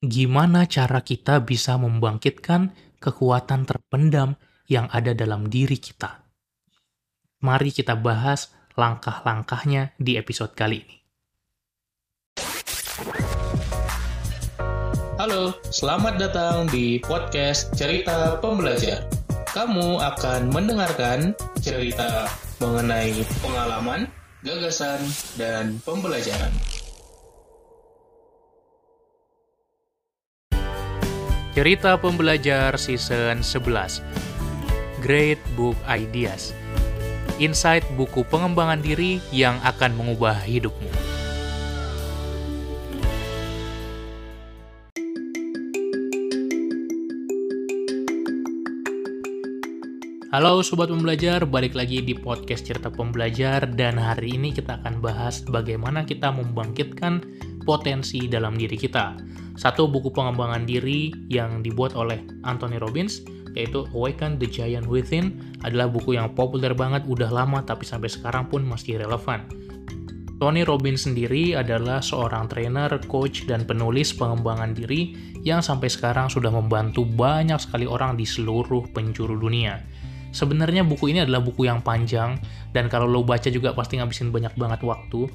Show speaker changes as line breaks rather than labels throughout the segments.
gimana cara kita bisa membangkitkan kekuatan terpendam yang ada dalam diri kita. Mari kita bahas langkah-langkahnya di episode kali ini.
Halo, selamat datang di podcast Cerita Pembelajar. Kamu akan mendengarkan cerita mengenai pengalaman, gagasan, dan pembelajaran.
Cerita Pembelajar Season 11 Great Book Ideas. Insight buku pengembangan diri yang akan mengubah hidupmu. Halo Sobat Pembelajar, balik lagi di podcast Cerita Pembelajar dan hari ini kita akan bahas bagaimana kita membangkitkan potensi dalam diri kita satu buku pengembangan diri yang dibuat oleh Anthony Robbins, yaitu Awaken the Giant Within, adalah buku yang populer banget, udah lama tapi sampai sekarang pun masih relevan. Tony Robbins sendiri adalah seorang trainer, coach, dan penulis pengembangan diri yang sampai sekarang sudah membantu banyak sekali orang di seluruh penjuru dunia. Sebenarnya buku ini adalah buku yang panjang, dan kalau lo baca juga pasti ngabisin banyak banget waktu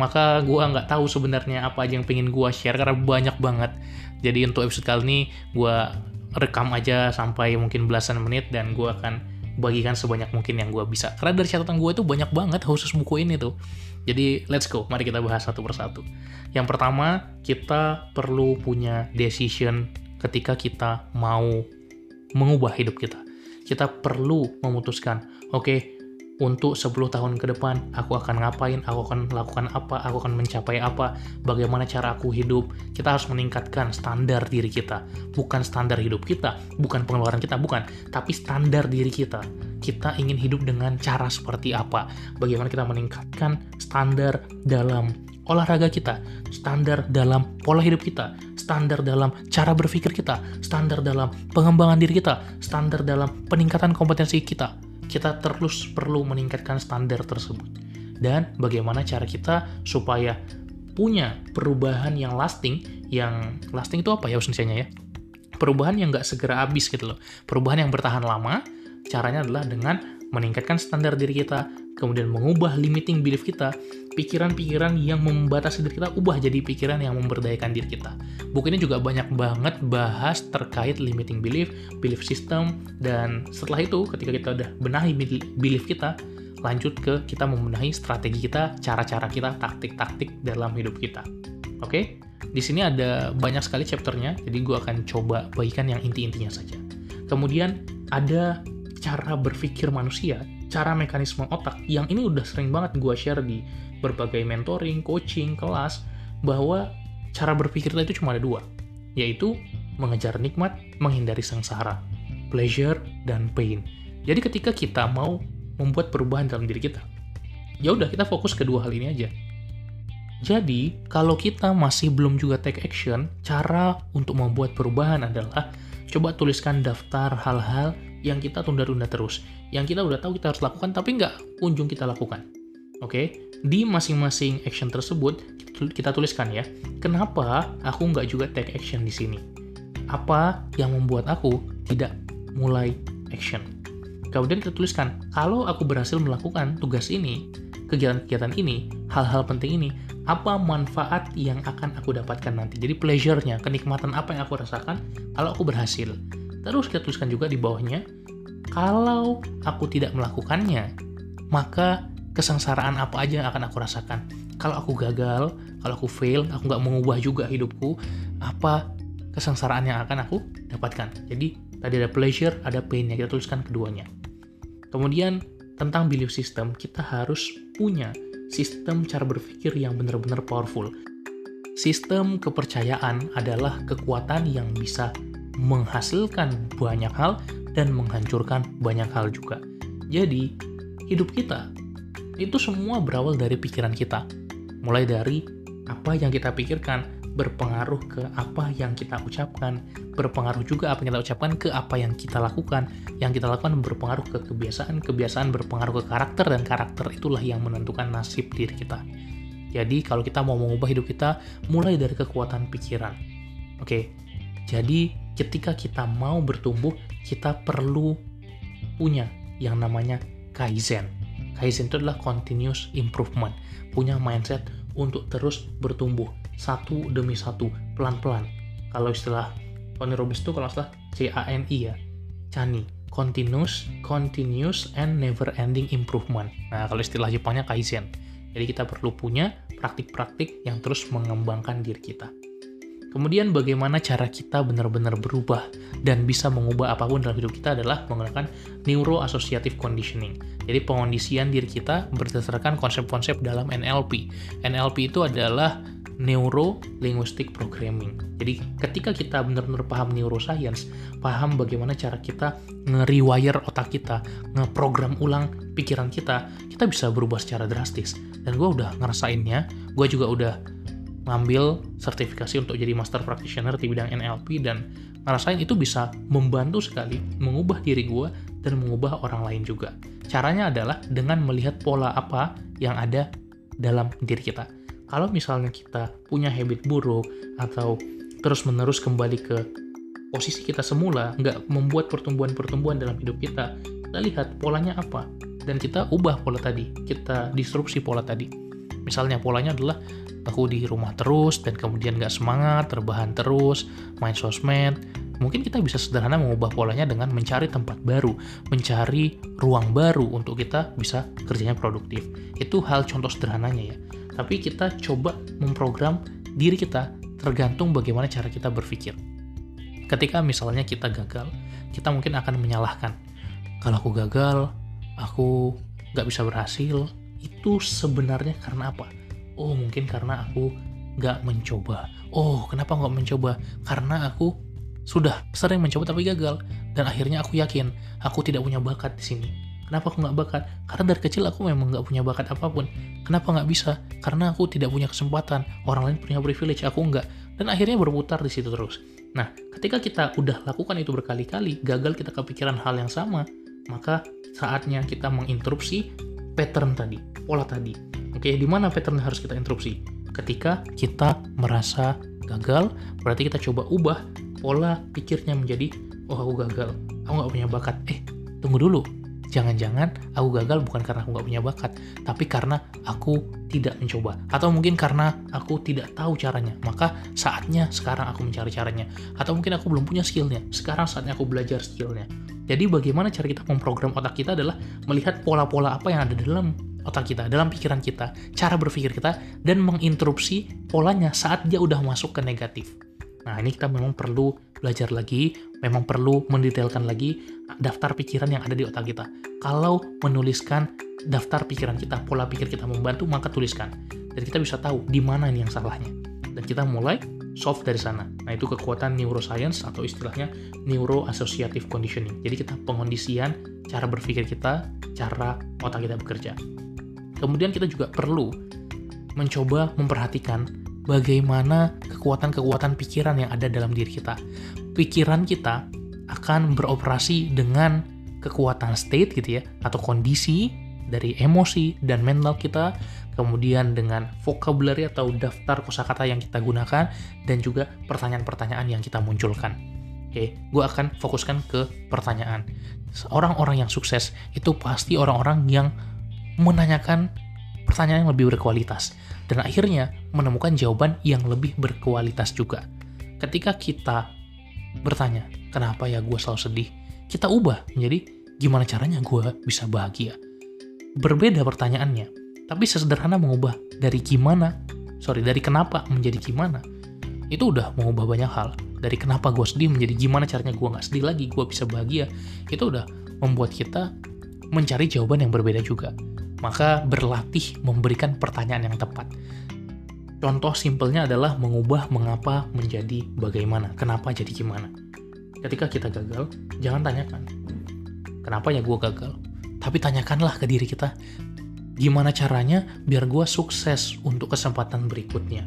maka gue nggak tahu sebenarnya apa aja yang pengen gue share karena banyak banget. Jadi untuk episode kali ini gue rekam aja sampai mungkin belasan menit dan gue akan bagikan sebanyak mungkin yang gue bisa. Karena dari catatan gue itu banyak banget khusus buku ini tuh. Jadi let's go. Mari kita bahas satu persatu. Yang pertama kita perlu punya decision ketika kita mau mengubah hidup kita. Kita perlu memutuskan oke okay, untuk 10 tahun ke depan aku akan ngapain, aku akan melakukan apa, aku akan mencapai apa, bagaimana cara aku hidup. Kita harus meningkatkan standar diri kita, bukan standar hidup kita, bukan pengeluaran kita, bukan, tapi standar diri kita. Kita ingin hidup dengan cara seperti apa? Bagaimana kita meningkatkan standar dalam olahraga kita, standar dalam pola hidup kita, standar dalam cara berpikir kita, standar dalam pengembangan diri kita, standar dalam peningkatan kompetensi kita kita terus perlu meningkatkan standar tersebut. Dan bagaimana cara kita supaya punya perubahan yang lasting, yang lasting itu apa ya usahanya ya? Perubahan yang nggak segera habis gitu loh. Perubahan yang bertahan lama, caranya adalah dengan meningkatkan standar diri kita, kemudian mengubah limiting belief kita, pikiran-pikiran yang membatasi diri kita ubah jadi pikiran yang memberdayakan diri kita. Buku ini juga banyak banget bahas terkait limiting belief, belief system, dan setelah itu ketika kita udah benahi belief kita, lanjut ke kita membenahi strategi kita, cara-cara kita, taktik-taktik dalam hidup kita. Oke? Okay? Di sini ada banyak sekali chapternya, jadi gue akan coba bagikan yang inti-intinya saja. Kemudian ada cara berpikir manusia, cara mekanisme otak yang ini udah sering banget gue share di berbagai mentoring, coaching, kelas, bahwa cara berpikir itu cuma ada dua, yaitu mengejar nikmat, menghindari sengsara, pleasure, dan pain. Jadi ketika kita mau membuat perubahan dalam diri kita, ya udah kita fokus kedua hal ini aja. Jadi, kalau kita masih belum juga take action, cara untuk membuat perubahan adalah coba tuliskan daftar hal-hal yang kita tunda-tunda terus. Yang kita udah tahu kita harus lakukan, tapi nggak kunjung kita lakukan. Oke, okay? Di masing-masing action tersebut kita tuliskan ya, kenapa aku nggak juga take action di sini? Apa yang membuat aku tidak mulai action? Kemudian kita tuliskan, kalau aku berhasil melakukan tugas ini, kegiatan-kegiatan ini, hal-hal penting ini, apa manfaat yang akan aku dapatkan nanti? Jadi pleasure-nya, kenikmatan apa yang aku rasakan kalau aku berhasil. Terus kita tuliskan juga di bawahnya, kalau aku tidak melakukannya, maka kesengsaraan apa aja yang akan aku rasakan. Kalau aku gagal, kalau aku fail, aku nggak mengubah juga hidupku, apa kesengsaraan yang akan aku dapatkan. Jadi tadi ada pleasure, ada pain yang kita tuliskan keduanya. Kemudian tentang belief system, kita harus punya sistem cara berpikir yang benar-benar powerful. Sistem kepercayaan adalah kekuatan yang bisa menghasilkan banyak hal dan menghancurkan banyak hal juga. Jadi, hidup kita itu semua berawal dari pikiran kita. Mulai dari apa yang kita pikirkan berpengaruh ke apa yang kita ucapkan, berpengaruh juga apa yang kita ucapkan ke apa yang kita lakukan. Yang kita lakukan berpengaruh ke kebiasaan, kebiasaan berpengaruh ke karakter, dan karakter itulah yang menentukan nasib diri kita. Jadi kalau kita mau mengubah hidup kita, mulai dari kekuatan pikiran. Oke, jadi ketika kita mau bertumbuh, kita perlu punya yang namanya Kaizen. Kaizen itu adalah continuous improvement, punya mindset untuk terus bertumbuh satu demi satu, pelan-pelan. Kalau istilah Tony Robbins itu kalau istilah C-A-N-I ya, Chani, continuous, continuous, and never ending improvement. Nah, kalau istilah Jepangnya Kaizen. Jadi kita perlu punya praktik-praktik yang terus mengembangkan diri kita. Kemudian bagaimana cara kita benar-benar berubah dan bisa mengubah apa pun dalam hidup kita adalah menggunakan neuroassociative conditioning. Jadi pengondisian diri kita berdasarkan konsep-konsep dalam NLP. NLP itu adalah Neuro Linguistic Programming. Jadi ketika kita benar-benar paham neuroscience, paham bagaimana cara kita nge-rewire otak kita, nge-program ulang pikiran kita, kita bisa berubah secara drastis. Dan gue udah ngerasainnya, gue juga udah ngambil sertifikasi untuk jadi master practitioner di bidang NLP dan ngerasain itu bisa membantu sekali mengubah diri gue dan mengubah orang lain juga. Caranya adalah dengan melihat pola apa yang ada dalam diri kita. Kalau misalnya kita punya habit buruk atau terus-menerus kembali ke posisi kita semula, nggak membuat pertumbuhan-pertumbuhan dalam hidup kita, kita lihat polanya apa, dan kita ubah pola tadi, kita disrupsi pola tadi. Misalnya polanya adalah aku di rumah terus dan kemudian gak semangat, terbahan terus, main sosmed. Mungkin kita bisa sederhana mengubah polanya dengan mencari tempat baru, mencari ruang baru untuk kita bisa kerjanya produktif. Itu hal contoh sederhananya ya. Tapi kita coba memprogram diri kita tergantung bagaimana cara kita berpikir. Ketika misalnya kita gagal, kita mungkin akan menyalahkan. Kalau aku gagal, aku gak bisa berhasil, itu sebenarnya karena apa? Oh mungkin karena aku nggak mencoba. Oh kenapa nggak mencoba? Karena aku sudah sering mencoba tapi gagal. Dan akhirnya aku yakin aku tidak punya bakat di sini. Kenapa aku nggak bakat? Karena dari kecil aku memang nggak punya bakat apa pun. Kenapa nggak bisa? Karena aku tidak punya kesempatan. Orang lain punya privilege aku nggak. Dan akhirnya berputar di situ terus. Nah ketika kita udah lakukan itu berkali-kali gagal kita kepikiran hal yang sama maka saatnya kita menginterupsi pattern tadi pola tadi Oke, di mana pattern harus kita interupsi? Ketika kita merasa gagal, berarti kita coba ubah pola pikirnya menjadi, oh aku gagal, aku nggak punya bakat. Eh, tunggu dulu. Jangan-jangan aku gagal bukan karena aku nggak punya bakat, tapi karena aku tidak mencoba. Atau mungkin karena aku tidak tahu caranya. Maka saatnya sekarang aku mencari caranya. Atau mungkin aku belum punya skillnya. Sekarang saatnya aku belajar skillnya. Jadi bagaimana cara kita memprogram otak kita adalah melihat pola-pola apa yang ada dalam otak kita, dalam pikiran kita, cara berpikir kita, dan menginterupsi polanya saat dia udah masuk ke negatif. Nah, ini kita memang perlu belajar lagi, memang perlu mendetailkan lagi daftar pikiran yang ada di otak kita. Kalau menuliskan daftar pikiran kita, pola pikir kita membantu, maka tuliskan. Dan kita bisa tahu di mana ini yang salahnya. Dan kita mulai solve dari sana. Nah, itu kekuatan neuroscience atau istilahnya neuroassociative conditioning. Jadi kita pengondisian cara berpikir kita, cara otak kita bekerja. Kemudian kita juga perlu mencoba memperhatikan bagaimana kekuatan-kekuatan pikiran yang ada dalam diri kita. Pikiran kita akan beroperasi dengan kekuatan state gitu ya atau kondisi dari emosi dan mental kita, kemudian dengan vocabulary atau daftar kosakata yang kita gunakan dan juga pertanyaan-pertanyaan yang kita munculkan. Oke, gue akan fokuskan ke pertanyaan. Orang-orang yang sukses itu pasti orang-orang yang menanyakan pertanyaan yang lebih berkualitas dan akhirnya menemukan jawaban yang lebih berkualitas juga. Ketika kita bertanya, kenapa ya gue selalu sedih? Kita ubah menjadi gimana caranya gue bisa bahagia. Berbeda pertanyaannya, tapi sesederhana mengubah dari gimana, sorry, dari kenapa menjadi gimana. Itu udah mengubah banyak hal. Dari kenapa gue sedih menjadi gimana caranya gue gak sedih lagi, gue bisa bahagia. Itu udah membuat kita mencari jawaban yang berbeda juga maka berlatih memberikan pertanyaan yang tepat. Contoh simpelnya adalah mengubah mengapa menjadi bagaimana, kenapa jadi gimana. Ketika kita gagal, jangan tanyakan, kenapa ya gue gagal? Tapi tanyakanlah ke diri kita, gimana caranya biar gue sukses untuk kesempatan berikutnya.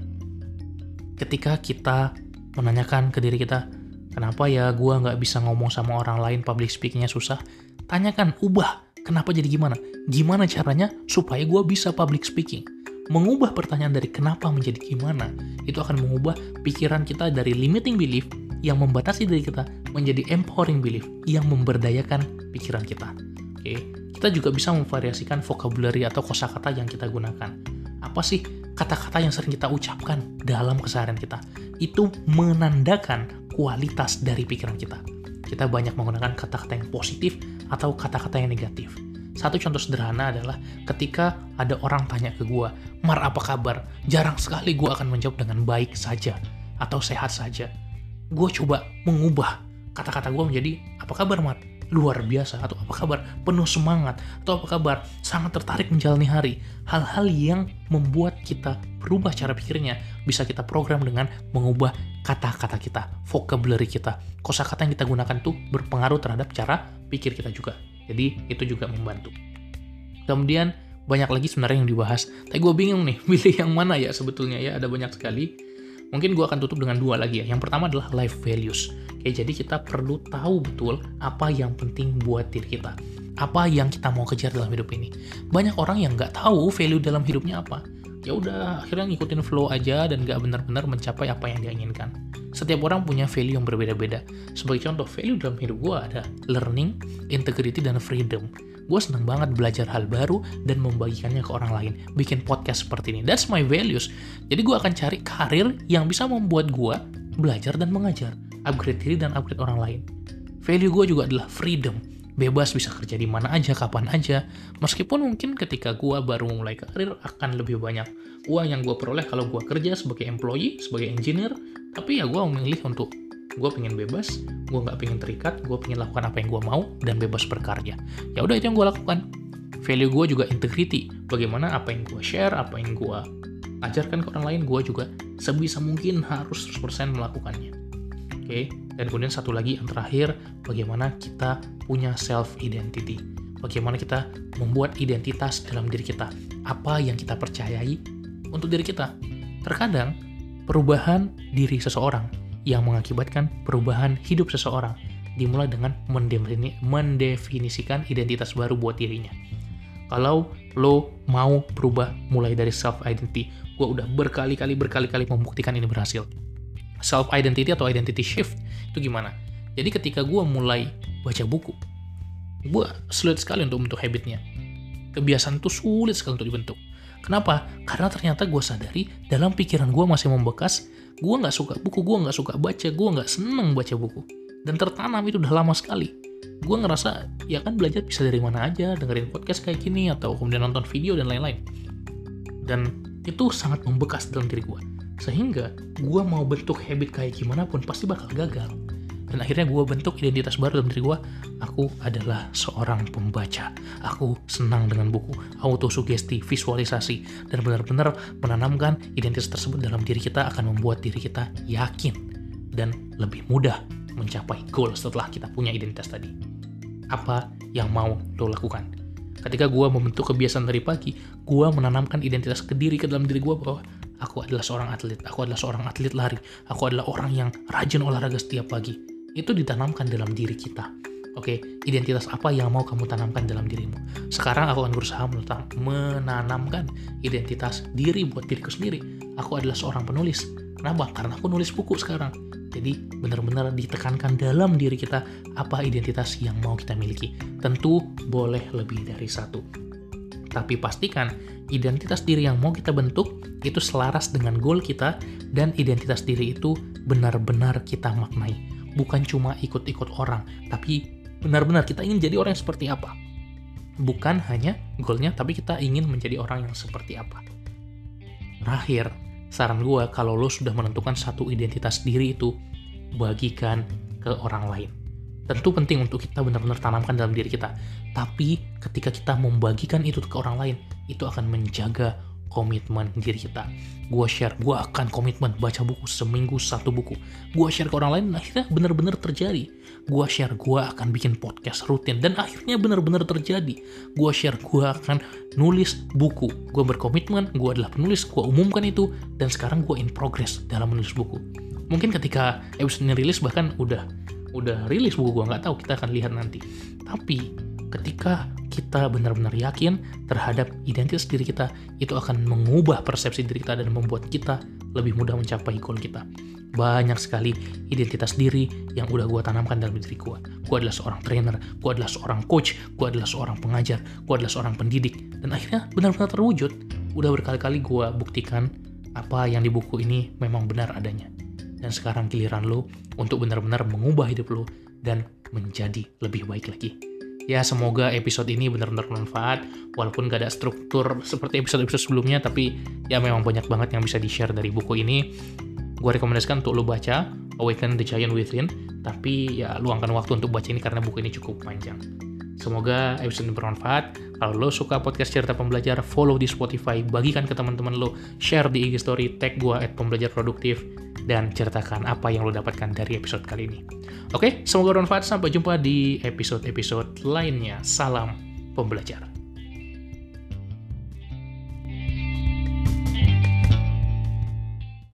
Ketika kita menanyakan ke diri kita, kenapa ya gue nggak bisa ngomong sama orang lain, public speakingnya susah, tanyakan, ubah Kenapa jadi gimana? Gimana caranya supaya gue bisa public speaking? mengubah pertanyaan dari kenapa menjadi gimana, itu akan mengubah pikiran kita dari limiting belief yang membatasi diri kita menjadi empowering belief yang memberdayakan pikiran kita. Kita juga bisa memvariasikan vocabulary atau kosakata yang kita gunakan. Apa sih kata-kata yang sering kita ucapkan dalam keseharian kita? Itu menandakan kualitas dari pikiran kita. Kita banyak menggunakan kata-kata yang positif atau kata-kata yang negatif. Satu contoh sederhana adalah ketika ada orang tanya ke gue, Mar apa kabar? Jarang sekali gue akan menjawab dengan baik saja atau sehat saja. Gue coba mengubah kata-kata gue menjadi, apa kabar Mar? Luar biasa atau apa kabar? Penuh semangat atau apa kabar? Sangat tertarik menjalani hari. Hal-hal yang membuat kita berubah cara pikirnya bisa kita program dengan mengubah kata-kata kita, vocabulary kita. Kosakata yang kita gunakan tuh berpengaruh terhadap cara pikir kita juga. Jadi itu juga membantu. Kemudian banyak lagi sebenarnya yang dibahas. Tapi gue bingung nih, pilih yang mana ya sebetulnya ya. Ada banyak sekali. Mungkin gue akan tutup dengan dua lagi ya. Yang pertama adalah life values. Oke, jadi kita perlu tahu betul apa yang penting buat diri kita. Apa yang kita mau kejar dalam hidup ini. Banyak orang yang nggak tahu value dalam hidupnya apa. Ya udah, akhirnya ngikutin flow aja dan nggak benar-benar mencapai apa yang dia inginkan. Setiap orang punya value yang berbeda-beda. Sebagai contoh, value dalam hidup gue ada learning, integrity, dan freedom. Gue seneng banget belajar hal baru dan membagikannya ke orang lain. Bikin podcast seperti ini. That's my values. Jadi gue akan cari karir yang bisa membuat gue belajar dan mengajar. Upgrade diri dan upgrade orang lain. Value gue juga adalah freedom bebas bisa kerja di mana aja, kapan aja. Meskipun mungkin ketika gue baru memulai karir akan lebih banyak uang yang gue peroleh kalau gue kerja sebagai employee, sebagai engineer, tapi ya gue memilih untuk gue pengen bebas, gue nggak pengen terikat, gue pengen lakukan apa yang gue mau dan bebas berkarya. Ya udah itu yang gue lakukan. Value gue juga integrity. Bagaimana apa yang gue share, apa yang gue ajarkan ke orang lain, gue juga sebisa mungkin harus 100% melakukannya. Oke, dan kemudian satu lagi yang terakhir, bagaimana kita punya self identity. Bagaimana kita membuat identitas dalam diri kita. Apa yang kita percayai untuk diri kita. Terkadang perubahan diri seseorang yang mengakibatkan perubahan hidup seseorang dimulai dengan mendefinisikan identitas baru buat dirinya. Kalau lo mau berubah mulai dari self identity, gue udah berkali-kali berkali-kali membuktikan ini berhasil. Self identity atau identity shift itu gimana? Jadi ketika gue mulai baca buku, gue sulit sekali untuk membentuk habitnya. Kebiasaan itu sulit sekali untuk dibentuk. Kenapa? Karena ternyata gue sadari dalam pikiran gue masih membekas, gue nggak suka buku, gue nggak suka baca, gue nggak seneng baca buku. Dan tertanam itu udah lama sekali. Gue ngerasa, ya kan belajar bisa dari mana aja, dengerin podcast kayak gini, atau kemudian nonton video dan lain-lain. Dan itu sangat membekas dalam diri gue. Sehingga gue mau bentuk habit kayak gimana pun pasti bakal gagal dan akhirnya gue bentuk identitas baru dalam diri gue aku adalah seorang pembaca. Aku senang dengan buku autosugesti visualisasi dan benar-benar menanamkan identitas tersebut dalam diri kita akan membuat diri kita yakin dan lebih mudah mencapai goal setelah kita punya identitas tadi. Apa yang mau lo lakukan? Ketika gue membentuk kebiasaan dari pagi gue menanamkan identitas ke diri ke dalam diri gue bahwa aku adalah seorang atlet, aku adalah seorang atlet lari, aku adalah orang yang rajin olahraga setiap pagi itu ditanamkan dalam diri kita. Oke, identitas apa yang mau kamu tanamkan dalam dirimu? Sekarang aku akan berusaha menanamkan identitas diri buat diriku sendiri. Aku adalah seorang penulis. Kenapa? Karena aku nulis buku sekarang. Jadi benar-benar ditekankan dalam diri kita apa identitas yang mau kita miliki. Tentu boleh lebih dari satu. Tapi pastikan identitas diri yang mau kita bentuk itu selaras dengan goal kita dan identitas diri itu benar-benar kita maknai bukan cuma ikut-ikut orang, tapi benar-benar kita ingin jadi orang yang seperti apa. Bukan hanya goalnya, tapi kita ingin menjadi orang yang seperti apa. Terakhir, saran gue kalau lo sudah menentukan satu identitas diri itu, bagikan ke orang lain. Tentu penting untuk kita benar-benar tanamkan dalam diri kita. Tapi ketika kita membagikan itu ke orang lain, itu akan menjaga komitmen diri kita. Gue share, gue akan komitmen baca buku seminggu satu buku. Gue share ke orang lain, akhirnya benar-benar terjadi. Gue share, gue akan bikin podcast rutin dan akhirnya benar-benar terjadi. Gue share, gue akan nulis buku. Gue berkomitmen, gue adalah penulis, gue umumkan itu dan sekarang gue in progress dalam menulis buku. Mungkin ketika episode ini rilis bahkan udah udah rilis buku gue nggak tahu kita akan lihat nanti. Tapi ketika kita benar-benar yakin terhadap identitas diri kita, itu akan mengubah persepsi diri kita dan membuat kita lebih mudah mencapai goal kita. Banyak sekali identitas diri yang udah gue tanamkan dalam diri gue. Gue adalah seorang trainer, gue adalah seorang coach, gue adalah seorang pengajar, gue adalah seorang pendidik. Dan akhirnya benar-benar terwujud. Udah berkali-kali gue buktikan apa yang di buku ini memang benar adanya. Dan sekarang giliran lo untuk benar-benar mengubah hidup lo dan menjadi lebih baik lagi. Ya semoga episode ini benar-benar bermanfaat walaupun gak ada struktur seperti episode-episode sebelumnya tapi ya memang banyak banget yang bisa di-share dari buku ini. Gue rekomendasikan untuk lo baca Awaken the Giant Within tapi ya luangkan waktu untuk baca ini karena buku ini cukup panjang. Semoga episode ini bermanfaat. Kalau lo suka podcast cerita pembelajar, follow di Spotify, bagikan ke teman-teman lo, share di IG story, tag gue at pembelajar produktif, dan ceritakan apa yang lo dapatkan dari episode kali ini. Oke, semoga bermanfaat. Sampai jumpa di episode-episode lainnya. Salam pembelajar.